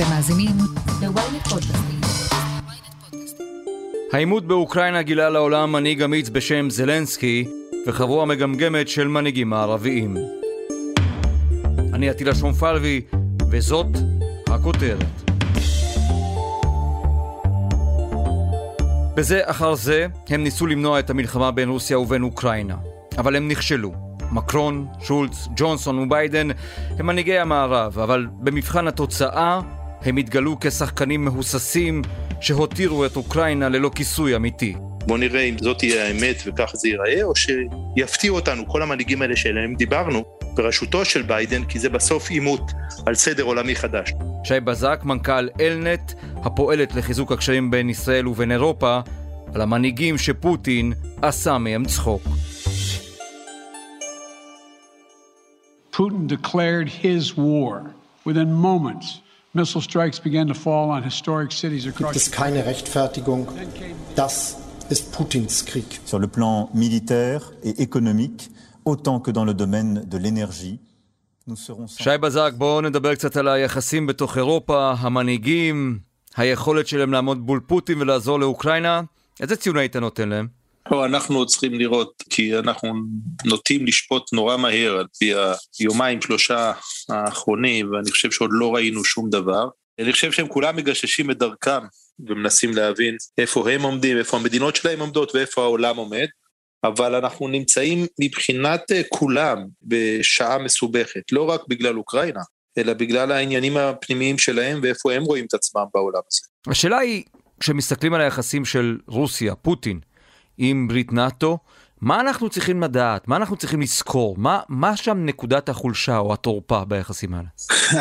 אתם מאזינים ל-ynet פודקאסטים. העימות באוקראינה גילה לעולם מנהיג אמיץ בשם זלנסקי וחברו המגמגמת של מנהיגים מערביים. אני עטילה שומפלבי, וזאת הכותרת. בזה אחר זה הם ניסו למנוע את המלחמה בין רוסיה ובין אוקראינה, אבל הם נכשלו. מקרון, שולץ, ג'ונסון וביידן הם מנהיגי המערב, אבל במבחן התוצאה הם התגלו כשחקנים מהוססים שהותירו את אוקראינה ללא כיסוי אמיתי. בוא נראה אם זאת תהיה האמת וכך זה ייראה, או שיפתיעו אותנו כל המנהיגים האלה שעליהם דיברנו, בראשותו של ביידן, כי זה בסוף עימות על סדר עולמי חדש. שי בזק, מנכ"ל אלנט, הפועלת לחיזוק הקשרים בין ישראל ובין אירופה, על המנהיגים שפוטין עשה מהם צחוק. Putin declared his war. Within moments, missile strikes began to fall on historic cities gibt es keine Rechtfertigung. Das ist Putins Krieg. sur le plan militaire et économique, autant que dans le domaine de l'énergie. Nous serons sans- שי בזק, בואו נדבר קצת על היחסים בתוך אירופה, המנהיגים, היכולת שלהם לעמוד מול פוטין ולעזור לאוקראינה. איזה ציון היית נותן להם? פה אנחנו צריכים לראות, כי אנחנו נוטים לשפוט נורא מהר על פי היומיים שלושה האחרונים, ואני חושב שעוד לא ראינו שום דבר. אני חושב שהם כולם מגששים את דרכם ומנסים להבין איפה הם עומדים, איפה המדינות שלהם עומדות ואיפה העולם עומד. אבל אנחנו נמצאים מבחינת אה, כולם בשעה מסובכת, לא רק בגלל אוקראינה, אלא בגלל העניינים הפנימיים שלהם ואיפה הם רואים את עצמם בעולם הזה. השאלה היא, כשמסתכלים על היחסים של רוסיה, פוטין, עם ברית נאט"ו, מה אנחנו צריכים לדעת? מה אנחנו צריכים לזכור? מה, מה שם נקודת החולשה או התורפה ביחסים האלה?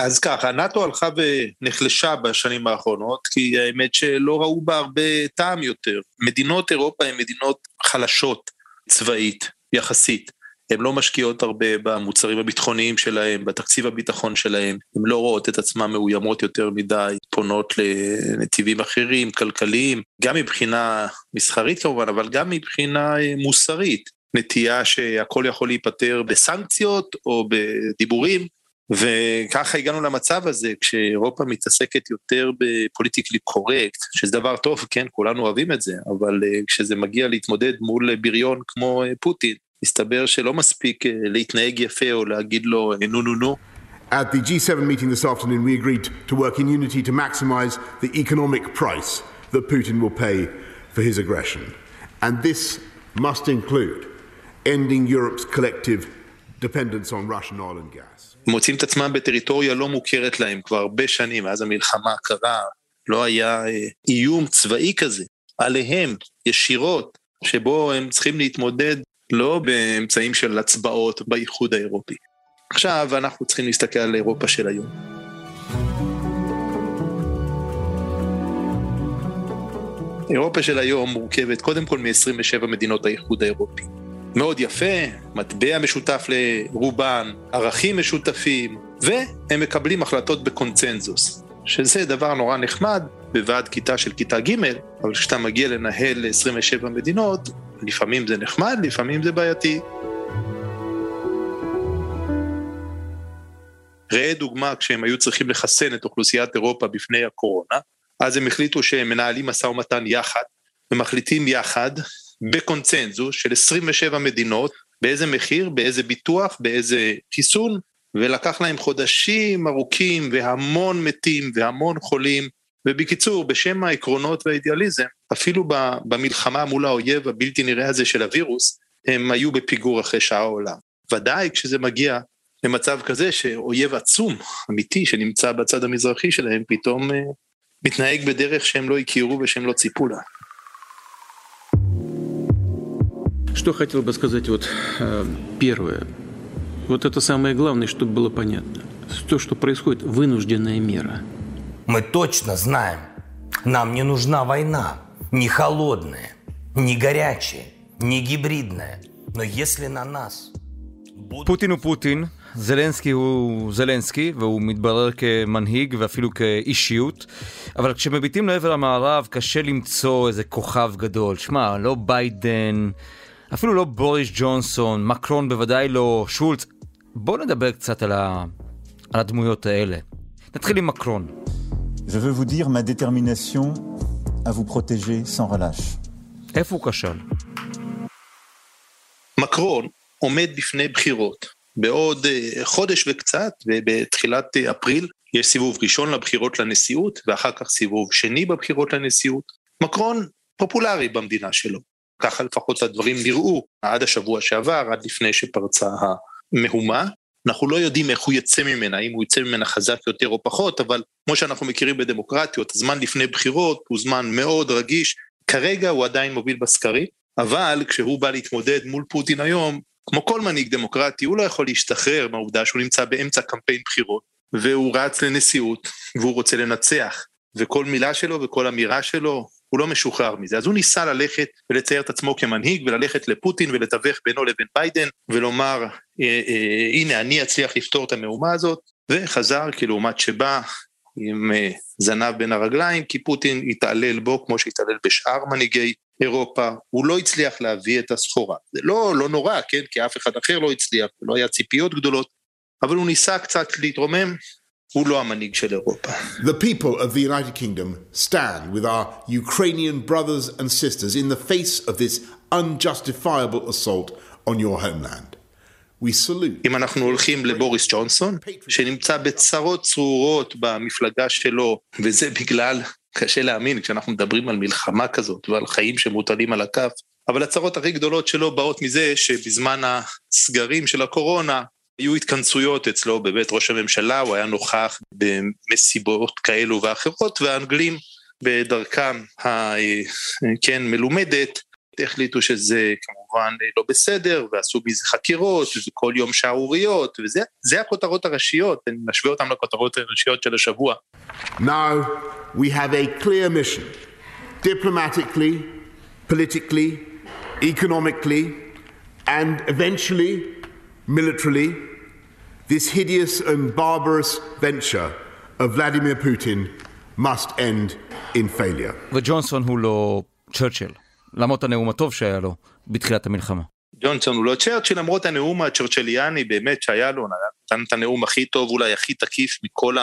אז ככה, נאט"ו הלכה ונחלשה בשנים האחרונות, כי האמת שלא ראו בה הרבה טעם יותר. מדינות אירופה הן מדינות חלשות צבאית, יחסית. הן לא משקיעות הרבה במוצרים הביטחוניים שלהם, בתקציב הביטחון שלהם, הן לא רואות את עצמן מאוימות יותר מדי, פונות לנתיבים אחרים, כלכליים, גם מבחינה מסחרית כמובן, אבל גם מבחינה אה, מוסרית. נטייה שהכל יכול להיפתר בסנקציות או בדיבורים, וככה הגענו למצב הזה, כשאירופה מתעסקת יותר בפוליטיקלי קורקט, שזה דבר טוב, כן, כולנו אוהבים את זה, אבל אה, כשזה מגיע להתמודד מול בריון כמו אה, פוטין, מסתבר שלא מספיק אה, להתנהג יפה או להגיד לו אה, נו נו נו. At the G7 meeting this afternoon, we agreed to work in unity to maximize the economic price that Putin will pay for his aggression. And this must include ending Europe's collective dependence on Russian oil and gas. מוצאים את עצמם בטריטוריה לא מוכרת להם כבר הרבה שנים, מאז המלחמה הקרה, לא היה אה, איום צבאי כזה עליהם, ישירות, שבו הם צריכים להתמודד לא באמצעים של הצבעות באיחוד האירופי. עכשיו אנחנו צריכים להסתכל על אירופה של היום. אירופה של היום מורכבת קודם כל מ-27 מדינות האיחוד האירופי. מאוד יפה, מטבע משותף לרובן, ערכים משותפים, והם מקבלים החלטות בקונצנזוס, שזה דבר נורא נחמד בוועד כיתה של כיתה ג', אבל כשאתה מגיע לנהל 27 מדינות, לפעמים זה נחמד, לפעמים זה בעייתי. ראה דוגמה כשהם היו צריכים לחסן את אוכלוסיית אירופה בפני הקורונה, אז הם החליטו שהם מנהלים משא ומתן יחד, ומחליטים יחד בקונצנזוס של 27 מדינות, באיזה מחיר, באיזה ביטוח, באיזה חיסון, ולקח להם חודשים ארוכים והמון מתים והמון חולים, ובקיצור, בשם העקרונות והאידיאליזם, אפילו ב- במלחמה מול האויב הבלתי נראה הזה של הווירוס, הם היו בפיגור אחרי שעה העולם. ודאי כשזה מגיע למצב כזה שאויב עצום, אמיתי, שנמצא בצד המזרחי שלהם, פתאום אה, מתנהג בדרך שהם לא הכירו ושהם לא ציפו לה. Что хотел бы сказать вот э, первое. Вот это самое главное, чтобы было понятно. То, что происходит, вынужденная мера. Мы точно знаем, нам не нужна война, не холодная, не горячая, не гибридная. Но если на нас будут... פוטין הוא פוטין, זלנסקי הוא זלנסקי, והוא מתברר כמנהיג ואפילו כאישיות, אבל כשמביטים לעבר המערב קשה למצוא איזה כוכב גדול. שמע, לא ביידן, אפילו לא בוריס ג'ונסון, מקרון בוודאי לא, שולץ. בואו נדבר קצת על, ה... על הדמויות האלה. נתחיל עם מקרון. Je veux vous dire ma détermination à vous protéger sans relâche. איפה הוא כשל? מקרון עומד בפני בחירות. בעוד אה, חודש וקצת, ובתחילת אה, אפריל, יש סיבוב ראשון לבחירות לנשיאות, ואחר כך סיבוב שני בבחירות לנשיאות. מקרון פופולרי במדינה שלו. ככה לפחות הדברים נראו עד השבוע שעבר, עד לפני שפרצה המהומה. אנחנו לא יודעים איך הוא יצא ממנה, אם הוא יצא ממנה חזק יותר או פחות, אבל כמו שאנחנו מכירים בדמוקרטיות, הזמן לפני בחירות הוא זמן מאוד רגיש. כרגע הוא עדיין מוביל בסקרים, אבל כשהוא בא להתמודד מול פוטין היום, כמו כל מנהיג דמוקרטי, הוא לא יכול להשתחרר מהעובדה שהוא נמצא באמצע קמפיין בחירות, והוא רץ לנשיאות, והוא רוצה לנצח, וכל מילה שלו וכל אמירה שלו, הוא לא משוחרר מזה. אז הוא ניסה ללכת ולצייר את עצמו כמנהיג, וללכת לפוטין ולתווך בינו לבין ביידן, ולומר, אה, אה, הנה, אני אצליח לפתור את המהומה הזאת, וחזר כלעומת שבא עם אה, זנב בין הרגליים, כי פוטין התעלל בו כמו שהתעלל בשאר מנהיגי אירופה, הוא לא הצליח להביא את הסחורה. זה לא, לא נורא, כן, כי אף אחד אחר לא הצליח, לא היה ציפיות גדולות, אבל הוא ניסה קצת להתרומם, הוא לא המנהיג של אירופה. The people of the United Kingdom stand with our Ukrainian brothers and sisters in the face of this unjustifiable assault on your homeland. We salute. אם אנחנו הולכים לבוריס ג'ונסון, שנמצא בצרות צרורות במפלגה שלו, וזה בגלל קשה להאמין כשאנחנו מדברים על מלחמה כזאת ועל חיים שמוטלים על הכף, אבל הצרות הכי גדולות שלו באות מזה שבזמן הסגרים של הקורונה היו התכנסויות אצלו בבית ראש הממשלה, הוא היה נוכח במסיבות כאלו ואחרות, והאנגלים בדרכם הכן מלומדת החליטו שזה כמובן לא בסדר, ועשו מזה חקירות, כל יום שערוריות, וזה הכותרות הראשיות, אני משווה אותן לכותרות הראשיות של השבוע. Now we have a clear mission, diplomatically, politically, economically, and eventually, militarily, this hideous and barbarous venture of Vladimir Putin must end in failure. וג'ונסון הוא לא צ'רצ'יל. למרות הנאום הטוב שהיה לו בתחילת המלחמה. ג'ונסון הוא לא צ'רצ'יל למרות הנאום הצ'רצ'ליאני באמת שהיה לו, נתן את הנאום הכי טוב אולי הכי תקיף מכל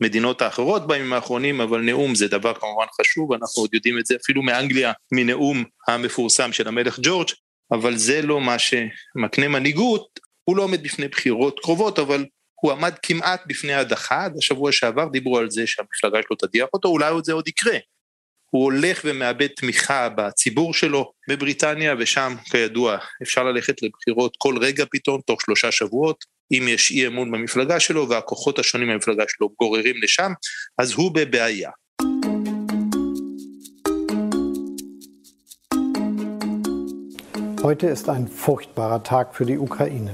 המדינות האחרות בימים האחרונים, אבל נאום זה דבר כמובן חשוב, אנחנו עוד יודעים את זה אפילו מאנגליה, מנאום המפורסם של המלך ג'ורג', אבל זה לא מה שמקנה מנהיגות, הוא לא עומד בפני בחירות קרובות, אבל הוא עמד כמעט בפני הדחה, עד השבוע שעבר דיברו על זה שהמפלגה שלו תדיח אותו, אולי עוד זה עוד יקרה. הוא הולך ומאבד תמיכה בציבור שלו בבריטניה, ושם כידוע אפשר ללכת לבחירות כל רגע פתאום, תוך שלושה שבועות, אם יש אי אמון במפלגה שלו והכוחות השונים במפלגה שלו גוררים לשם, אז הוא בבעיה. Heute ist ein furchtbarer Tag für die Ukraine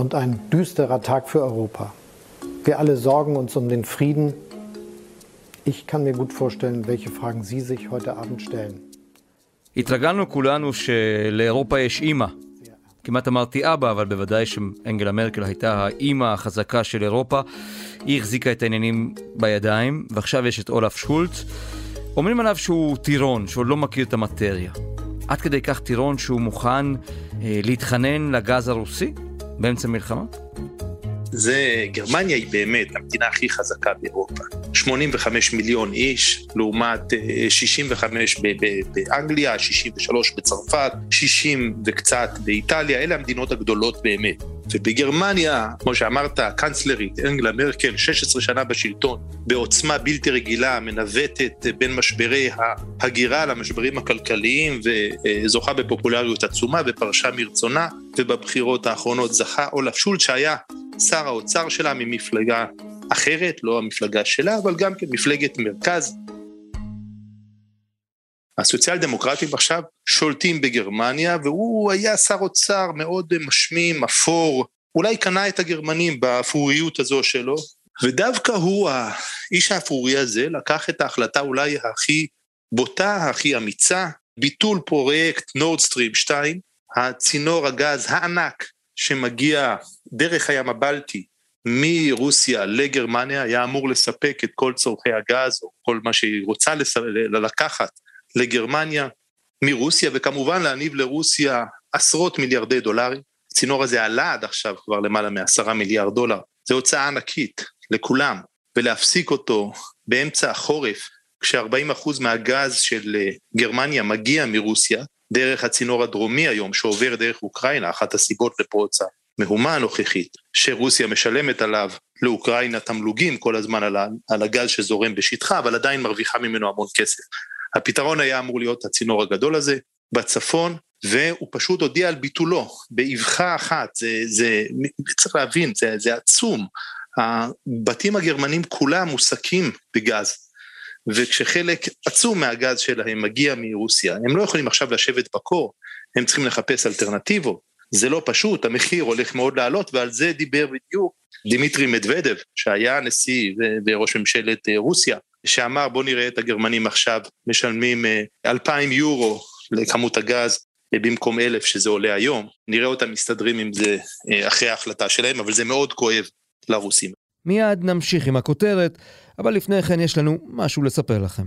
und ein düsterer Tag für Europa. Wir alle sorgen uns um den Frieden Ich kann mir gut vorstellen, welche Fragen Sie sich heute Abend stellen. התרגלנו כולנו שלאירופה יש אימא. כמעט אמרתי אבא, אבל בוודאי שאנגלה מרקל הייתה האימא החזקה של אירופה. היא החזיקה את העניינים בידיים, ועכשיו יש את אולף שולץ. אומרים עליו שהוא טירון, שהוא לא מכיר את המטריה. עד כדי כך טירון שהוא מוכן אה, להתחנן לגז הרוסי באמצע מלחמה? זה, גרמניה היא באמת המדינה הכי חזקה באירופה. 85 מיליון איש, לעומת 65 אה, באנגליה, 63 בצרפת, 60 וקצת באיטליה, אלה המדינות הגדולות באמת. ובגרמניה, כמו שאמרת, הקנצלרית אנגלה מרקל, 16 שנה בשלטון, בעוצמה בלתי רגילה, מנווטת בין משברי ההגירה למשברים הכלכליים, וזוכה בפופולריות עצומה ופרשה מרצונה, ובבחירות האחרונות זכה אולף שולט, שהיה שר האוצר שלה ממפלגה אחרת, לא המפלגה שלה, אבל גם כן מפלגת מרכז. הסוציאל דמוקרטים עכשיו שולטים בגרמניה, והוא היה שר אוצר מאוד משמים, אפור, אולי קנה את הגרמנים באפוריות הזו שלו, ודווקא הוא, האיש האפורי הזה, לקח את ההחלטה אולי הכי בוטה, הכי אמיצה, ביטול פרויקט נורדסטרים 2, הצינור הגז הענק שמגיע דרך הים הבלטי מרוסיה לגרמניה היה אמור לספק את כל צורכי הגז או כל מה שהיא רוצה. לקחת לגרמניה מרוסיה וכמובן להניב לרוסיה עשרות מיליארדי דולרים. הצינור הזה עלה עד עכשיו כבר למעלה מעשרה מיליארד דולר. זו הוצאה ענקית לכולם ולהפסיק אותו באמצע החורף, כש-40% מהגז של אה, גרמניה מגיע מרוסיה, דרך הצינור הדרומי היום שעובר דרך אוקראינה, אחת הסיבות לפרוץ המהומה הנוכחית, שרוסיה משלמת עליו לאוקראינה תמלוגים כל הזמן על, על הגז שזורם בשטחה, אבל עדיין מרוויחה ממנו המון כסף. הפתרון היה אמור להיות הצינור הגדול הזה בצפון, והוא פשוט הודיע על ביטולו באבחה אחת, זה, זה, צריך להבין, זה, זה עצום. הבתים הגרמנים כולם מוסקים בגז, וכשחלק עצום מהגז שלהם מגיע מרוסיה, הם לא יכולים עכשיו לשבת בקור, הם צריכים לחפש אלטרנטיבות. זה לא פשוט, המחיר הולך מאוד לעלות, ועל זה דיבר בדיוק דימיטרי מדוודב, שהיה נשיא וראש ממשלת אה, רוסיה, שאמר בוא נראה את הגרמנים עכשיו משלמים אה, אלפיים יורו לכמות הגז אה, במקום אלף שזה עולה היום, נראה אותם מסתדרים עם זה אחרי ההחלטה שלהם, אבל זה מאוד כואב לרוסים. מיד נמשיך עם הכותרת, אבל לפני כן יש לנו משהו לספר לכם.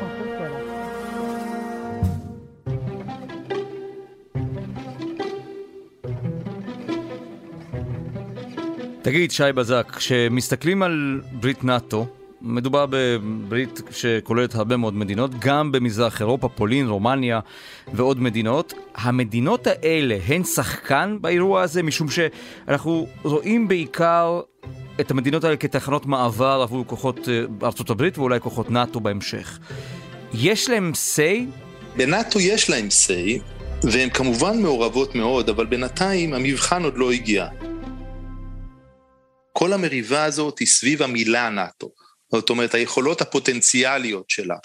תגיד, שי בזק, כשמסתכלים על ברית נאט"ו, מדובר בברית שכוללת הרבה מאוד מדינות, גם במזרח אירופה, פולין, רומניה ועוד מדינות. המדינות האלה הן שחקן באירוע הזה, משום שאנחנו רואים בעיקר את המדינות האלה כתחנות מעבר עבור כוחות אה, ארצות הברית ואולי כוחות נאט"ו בהמשך. יש להם say? בנאט"ו יש להם say, והן כמובן מעורבות מאוד, אבל בינתיים המבחן עוד לא הגיע. כל המריבה הזאת היא סביב המילה נאט"ו. זאת אומרת, היכולות הפוטנציאליות שלה.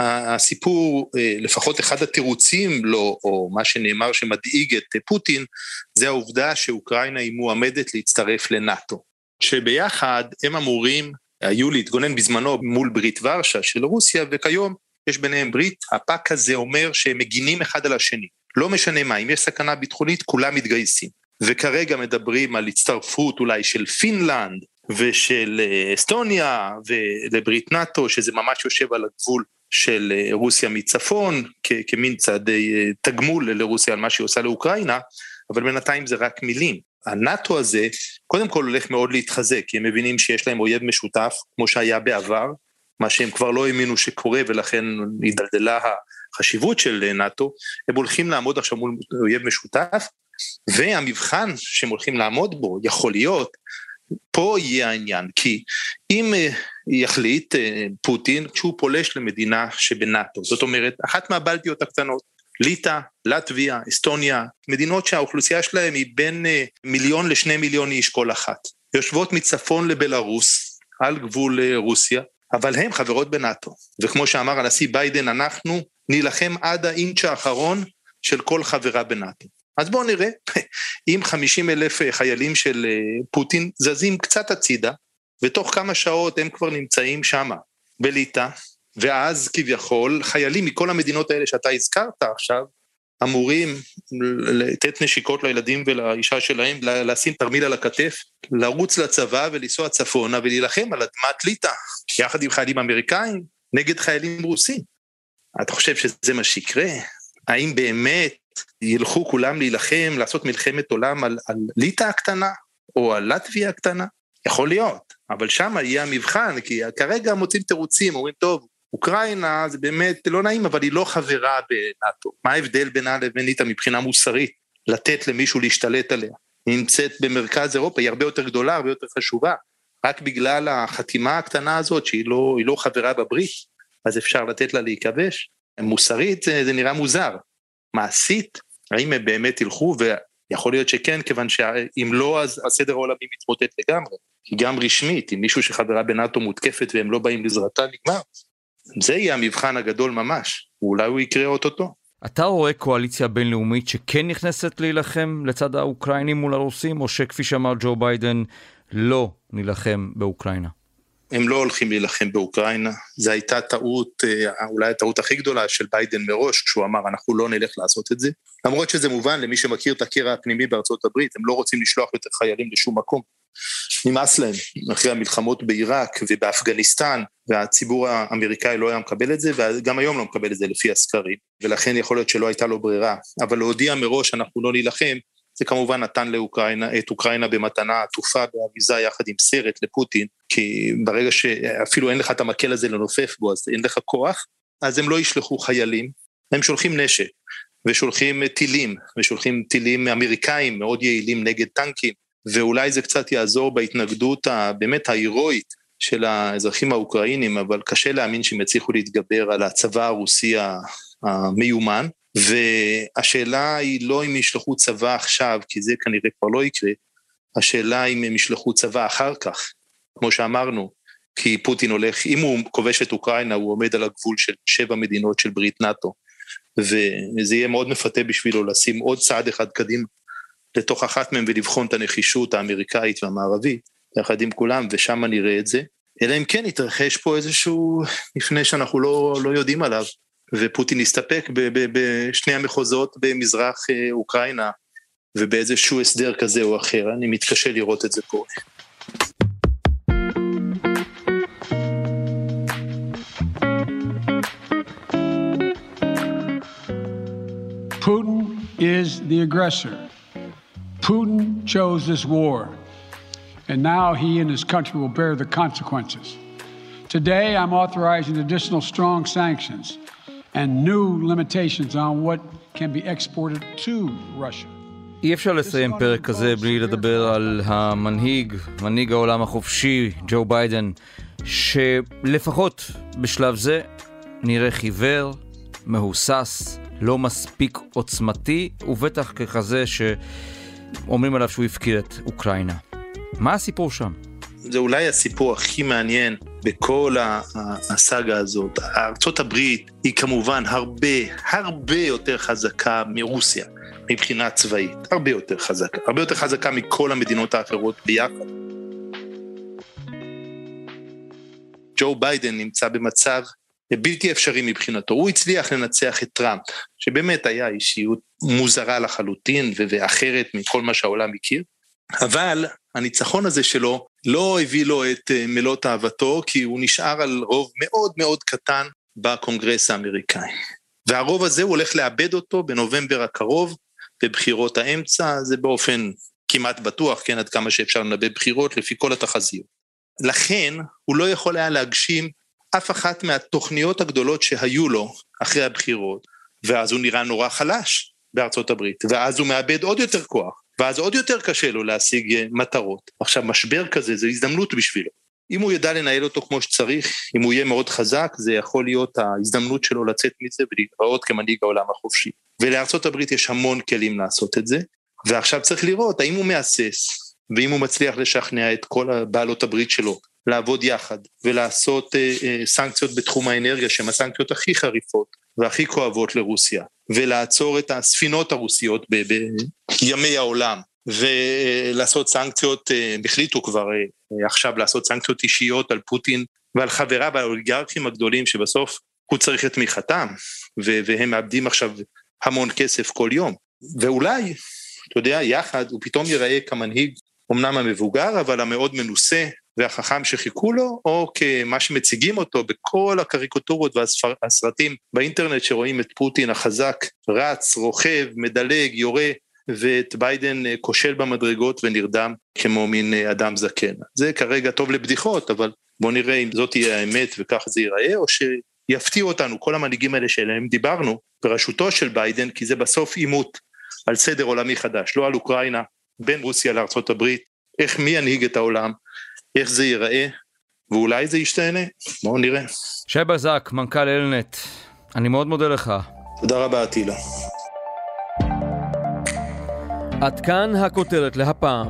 הסיפור, אה, לפחות אחד התירוצים לו, או מה שנאמר שמדאיג את פוטין, זה העובדה שאוקראינה היא מועמדת להצטרף לנאט"ו. שביחד הם אמורים היו להתגונן בזמנו מול ברית ורשה של רוסיה, וכיום יש ביניהם ברית, הפאקט הזה אומר שהם מגינים אחד על השני. לא משנה מה, אם יש סכנה ביטחונית, כולם מתגייסים. וכרגע מדברים על הצטרפות אולי של פינלנד ושל אה, אסטוניה ולברית נאט"ו, שזה ממש יושב על הגבול של אה, רוסיה מצפון, כמין צעדי אה, תגמול לרוסיה על מה שהיא עושה לאוקראינה, אבל בינתיים זה רק מילים. הנאט"ו הזה, קודם כל הולך מאוד להתחזק, כי הם מבינים שיש להם אויב משותף, כמו שהיה בעבר, מה שהם כבר לא האמינו שקורה ולכן הידלדלה החשיבות של נאט"ו, הם הולכים לעמוד עכשיו מול אויב משותף, והמבחן שהם הולכים לעמוד בו יכול להיות, פה יהיה העניין, כי אם אה, יחליט אה, פוטין שהוא פולש למדינה שבנאט"ו, זאת אומרת, אחת מהבלטיות הקטנות, ליטא, לטביה, אסטוניה, מדינות שהאוכלוסייה שלהם היא בין אה, מיליון לשני מיליון איש כל אחת, יושבות מצפון לבלארוס, על גבול רוסיה, אבל הן חברות בנאט"ו, וכמו שאמר הנשיא ביידן, אנחנו נילחם עד האינץ' האחרון של כל חברה בנאט"ו. אז בואו נראה, אם 50 אלף חיילים של אה, פוטין זזים קצת הצידה, ותוך כמה שעות הם כבר נמצאים שמה, בליטא, ואז כביכול חיילים מכל המדינות האלה שאתה הזכרת עכשיו, אמורים לתת נשיקות לילדים ולאישה שלהם, לשים תרמיל על הכתף, לרוץ לצבא ולנסוע צפונה ולהילחם על אדמת ליטא, יחד עם חיילים אמריקאים, נגד חיילים רוסים. אתה חושב שזה מה שיקרה? האם באמת ילכו כולם להילחם, לעשות מלחמת עולם על, על ליטא הקטנה, או על לטביה הקטנה? יכול להיות, אבל שם יהיה המבחן, כי כרגע מוצאים תירוצים, אומרים, טוב, אוקראינה זה באמת לא נעים, אבל היא לא חברה בנאט"ו. מה ההבדל בינה לבין ליטא מבחינה מוסרית? לתת למישהו להשתלט עליה. היא נמצאת במרכז אירופה, היא הרבה יותר גדולה, הרבה יותר חשובה. רק בגלל החתימה הקטנה הזאת, שהיא לא, לא חברה בברית, אז אפשר לתת לה להיכבש. מוסרית זה, זה נראה מוזר. מעשית, האם הם באמת ילכו, ויכול להיות שכן, כיוון שאם לא, אז הסדר העולמי מתמוטט לגמרי. כי גם רשמית, אם מישהו שחברה בנאטו מותקפת והם לא באים לזרתה, נגמר. זה יהיה המבחן הגדול ממש, ואולי הוא יקרה אוטוטו. אתה רואה קואליציה בינלאומית שכן נכנסת להילחם לצד האוקראינים מול הרוסים, או שכפי שאמר ג'ו ביידן, לא נילחם באוקראינה? הם לא הולכים להילחם באוקראינה, זו הייתה טעות, אה, אולי הטעות הכי גדולה של ביידן מראש, כשהוא אמר אנחנו לא נלך לעשות את זה, למרות שזה מובן למי שמכיר את הקרע הפנימי בארצות הברית, הם לא רוצים לשלוח יותר חיילים לשום מקום. נמאס להם, אחרי המלחמות בעיראק ובאפגניסטן, והציבור האמריקאי לא היה מקבל את זה, וגם היום לא מקבל את זה לפי הסקרים, ולכן יכול להיות שלא הייתה לו ברירה. אבל להודיע מראש אנחנו לא נילחם, זה כמובן נתן לאוקראינה, את אוקראינה במתנה עטופה באריזה יחד עם סרט לפוטין, כי ברגע שאפילו אין לך את המקל הזה לנופף בו, אז אין לך כוח, אז הם לא ישלחו חיילים, הם שולחים נשק, ושולחים טילים, ושולחים טילים אמריקאים מאוד יעילים נגד טנקים, ואולי זה קצת יעזור בהתנגדות הבאמת ההירואית של האזרחים האוקראינים, אבל קשה להאמין שהם יצליחו להתגבר על הצבא הרוסי המיומן. והשאלה היא לא אם ישלחו צבא עכשיו, כי זה כנראה כבר לא יקרה, השאלה אם הם ישלחו צבא אחר כך, כמו שאמרנו, כי פוטין הולך, אם הוא כובש את אוקראינה, הוא עומד על הגבול של שבע מדינות של ברית נאט"ו, וזה יהיה מאוד מפתה בשבילו לשים עוד צעד אחד קדימה לתוך אחת מהם ולבחון את הנחישות האמריקאית והמערבית, יחד עם כולם, ושם נראה את זה. אלא אם כן יתרחש פה איזשהו מפנה שאנחנו לא, לא יודעים עליו, ופוטין הסתפק בשני המחוזות במזרח אה, אוקראינה ובאיזשהו הסדר כזה או אחר, אני מתקשה לראות את זה קורה. Putin is the aggressor. Putin chose this war, and now he and his country will bear the consequences. Today, I'm authorizing additional strong sanctions and new limitations on what can be exported to Russia. אי אפשר לסיים פרק כזה בלי לדבר על המנהיג, מנהיג העולם החופשי, ג'ו ביידן, שלפחות בשלב זה נראה חיוור, מהוסס, לא מספיק עוצמתי, ובטח ככזה שאומרים עליו שהוא הפקיר את אוקראינה. מה הסיפור שם? זה אולי הסיפור הכי מעניין בכל הסאגה הזאת. ארצות הברית היא כמובן הרבה, הרבה יותר חזקה מרוסיה מבחינה צבאית, הרבה יותר חזקה, הרבה יותר חזקה מכל המדינות האחרות ביחד. ג'ו ביידן נמצא במצב בלתי אפשרי מבחינתו, הוא הצליח לנצח את טראמפ, שבאמת היה אישיות מוזרה לחלוטין ואחרת מכל מה שהעולם מכיר, אבל הניצחון הזה שלו לא הביא לו את אה, מלוא אהבתו, כי הוא נשאר על רוב מאוד מאוד קטן בקונגרס האמריקאי. והרוב הזה הוא הולך לאבד אותו בנובמבר הקרוב, בבחירות האמצע, זה באופן כמעט בטוח, כן, עד כמה שאפשר לנבא בחירות, לפי כל התחזיות. לכן, הוא לא יכול היה להגשים אף אחת מהתוכניות הגדולות שהיו לו אחרי הבחירות, ואז הוא נראה נורא חלש בארצות הברית, ואז הוא מאבד עוד יותר כוח. ואז עוד יותר קשה לו להשיג אה, מטרות. עכשיו, משבר כזה זה הזדמנות בשבילו. אם הוא ידע לנהל אותו כמו שצריך, אם הוא יהיה מאוד חזק, זה יכול להיות ההזדמנות שלו לצאת מזה ולהתראות כמנהיג העולם החופשי. ולארצות הברית יש המון כלים לעשות את זה, ועכשיו צריך לראות האם הוא מהסס, ואם הוא מצליח לשכנע את כל בעלות הברית שלו לעבוד יחד ולעשות אה, אה, סנקציות בתחום האנרגיה שהן הסנקציות הכי חריפות והכי כואבות לרוסיה ולעצור את הספינות הרוסיות בימי העולם ולעשות סנקציות, אה, החליטו כבר אה, עכשיו לעשות סנקציות אישיות על פוטין ועל חבריו האוליגרכים הגדולים שבסוף הוא צריך את תמיכתם והם מאבדים עכשיו המון כסף כל יום. ואולי, אתה יודע, יחד הוא פתאום ייראה כמנהיג אמנם המבוגר אבל המאוד מנוסה והחכם שחיכו לו, או כמה שמציגים אותו בכל הקריקטורות והסרטים באינטרנט שרואים את פוטין החזק רץ, רוכב, מדלג, יורה, ואת ביידן אה, כושל במדרגות ונרדם כמו מין אה, אדם זקן. זה כרגע טוב לבדיחות, אבל בואו נראה אם זאת תהיה האמת וככה זה ייראה, או שיפתיעו אותנו כל המנהיגים האלה שעליהם דיברנו, בראשותו של ביידן, כי זה בסוף עימות על סדר עולמי חדש, לא על אוקראינה, בין רוסיה הברית, איך מי ינהיג את העולם, איך זה ייראה, ואולי זה ישתנה, בואו נראה. שי בזק, מנכ"ל אלנט, אני מאוד מודה לך. תודה רבה, אטילה. עד כאן הכותרת להפעם.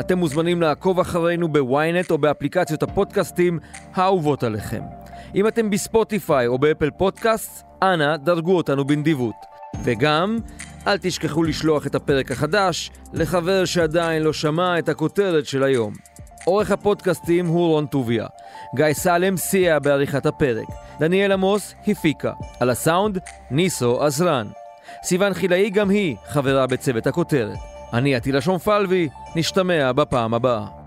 אתם מוזמנים לעקוב אחרינו בוויינט או באפליקציות הפודקאסטים האהובות עליכם. אם אתם בספוטיפיי או באפל פודקאסט, אנא דרגו אותנו בנדיבות. וגם, אל תשכחו לשלוח את הפרק החדש לחבר שעדיין לא שמע את הכותרת של היום. עורך הפודקאסטים הוא רון טוביה. גיא סלם סייע בעריכת הפרק. דניאל עמוס הפיקה. על הסאונד, ניסו עזרן. סיון חילאי גם היא חברה בצוות הכותרת. אני עטילה שומפלבי, נשתמע בפעם הבאה.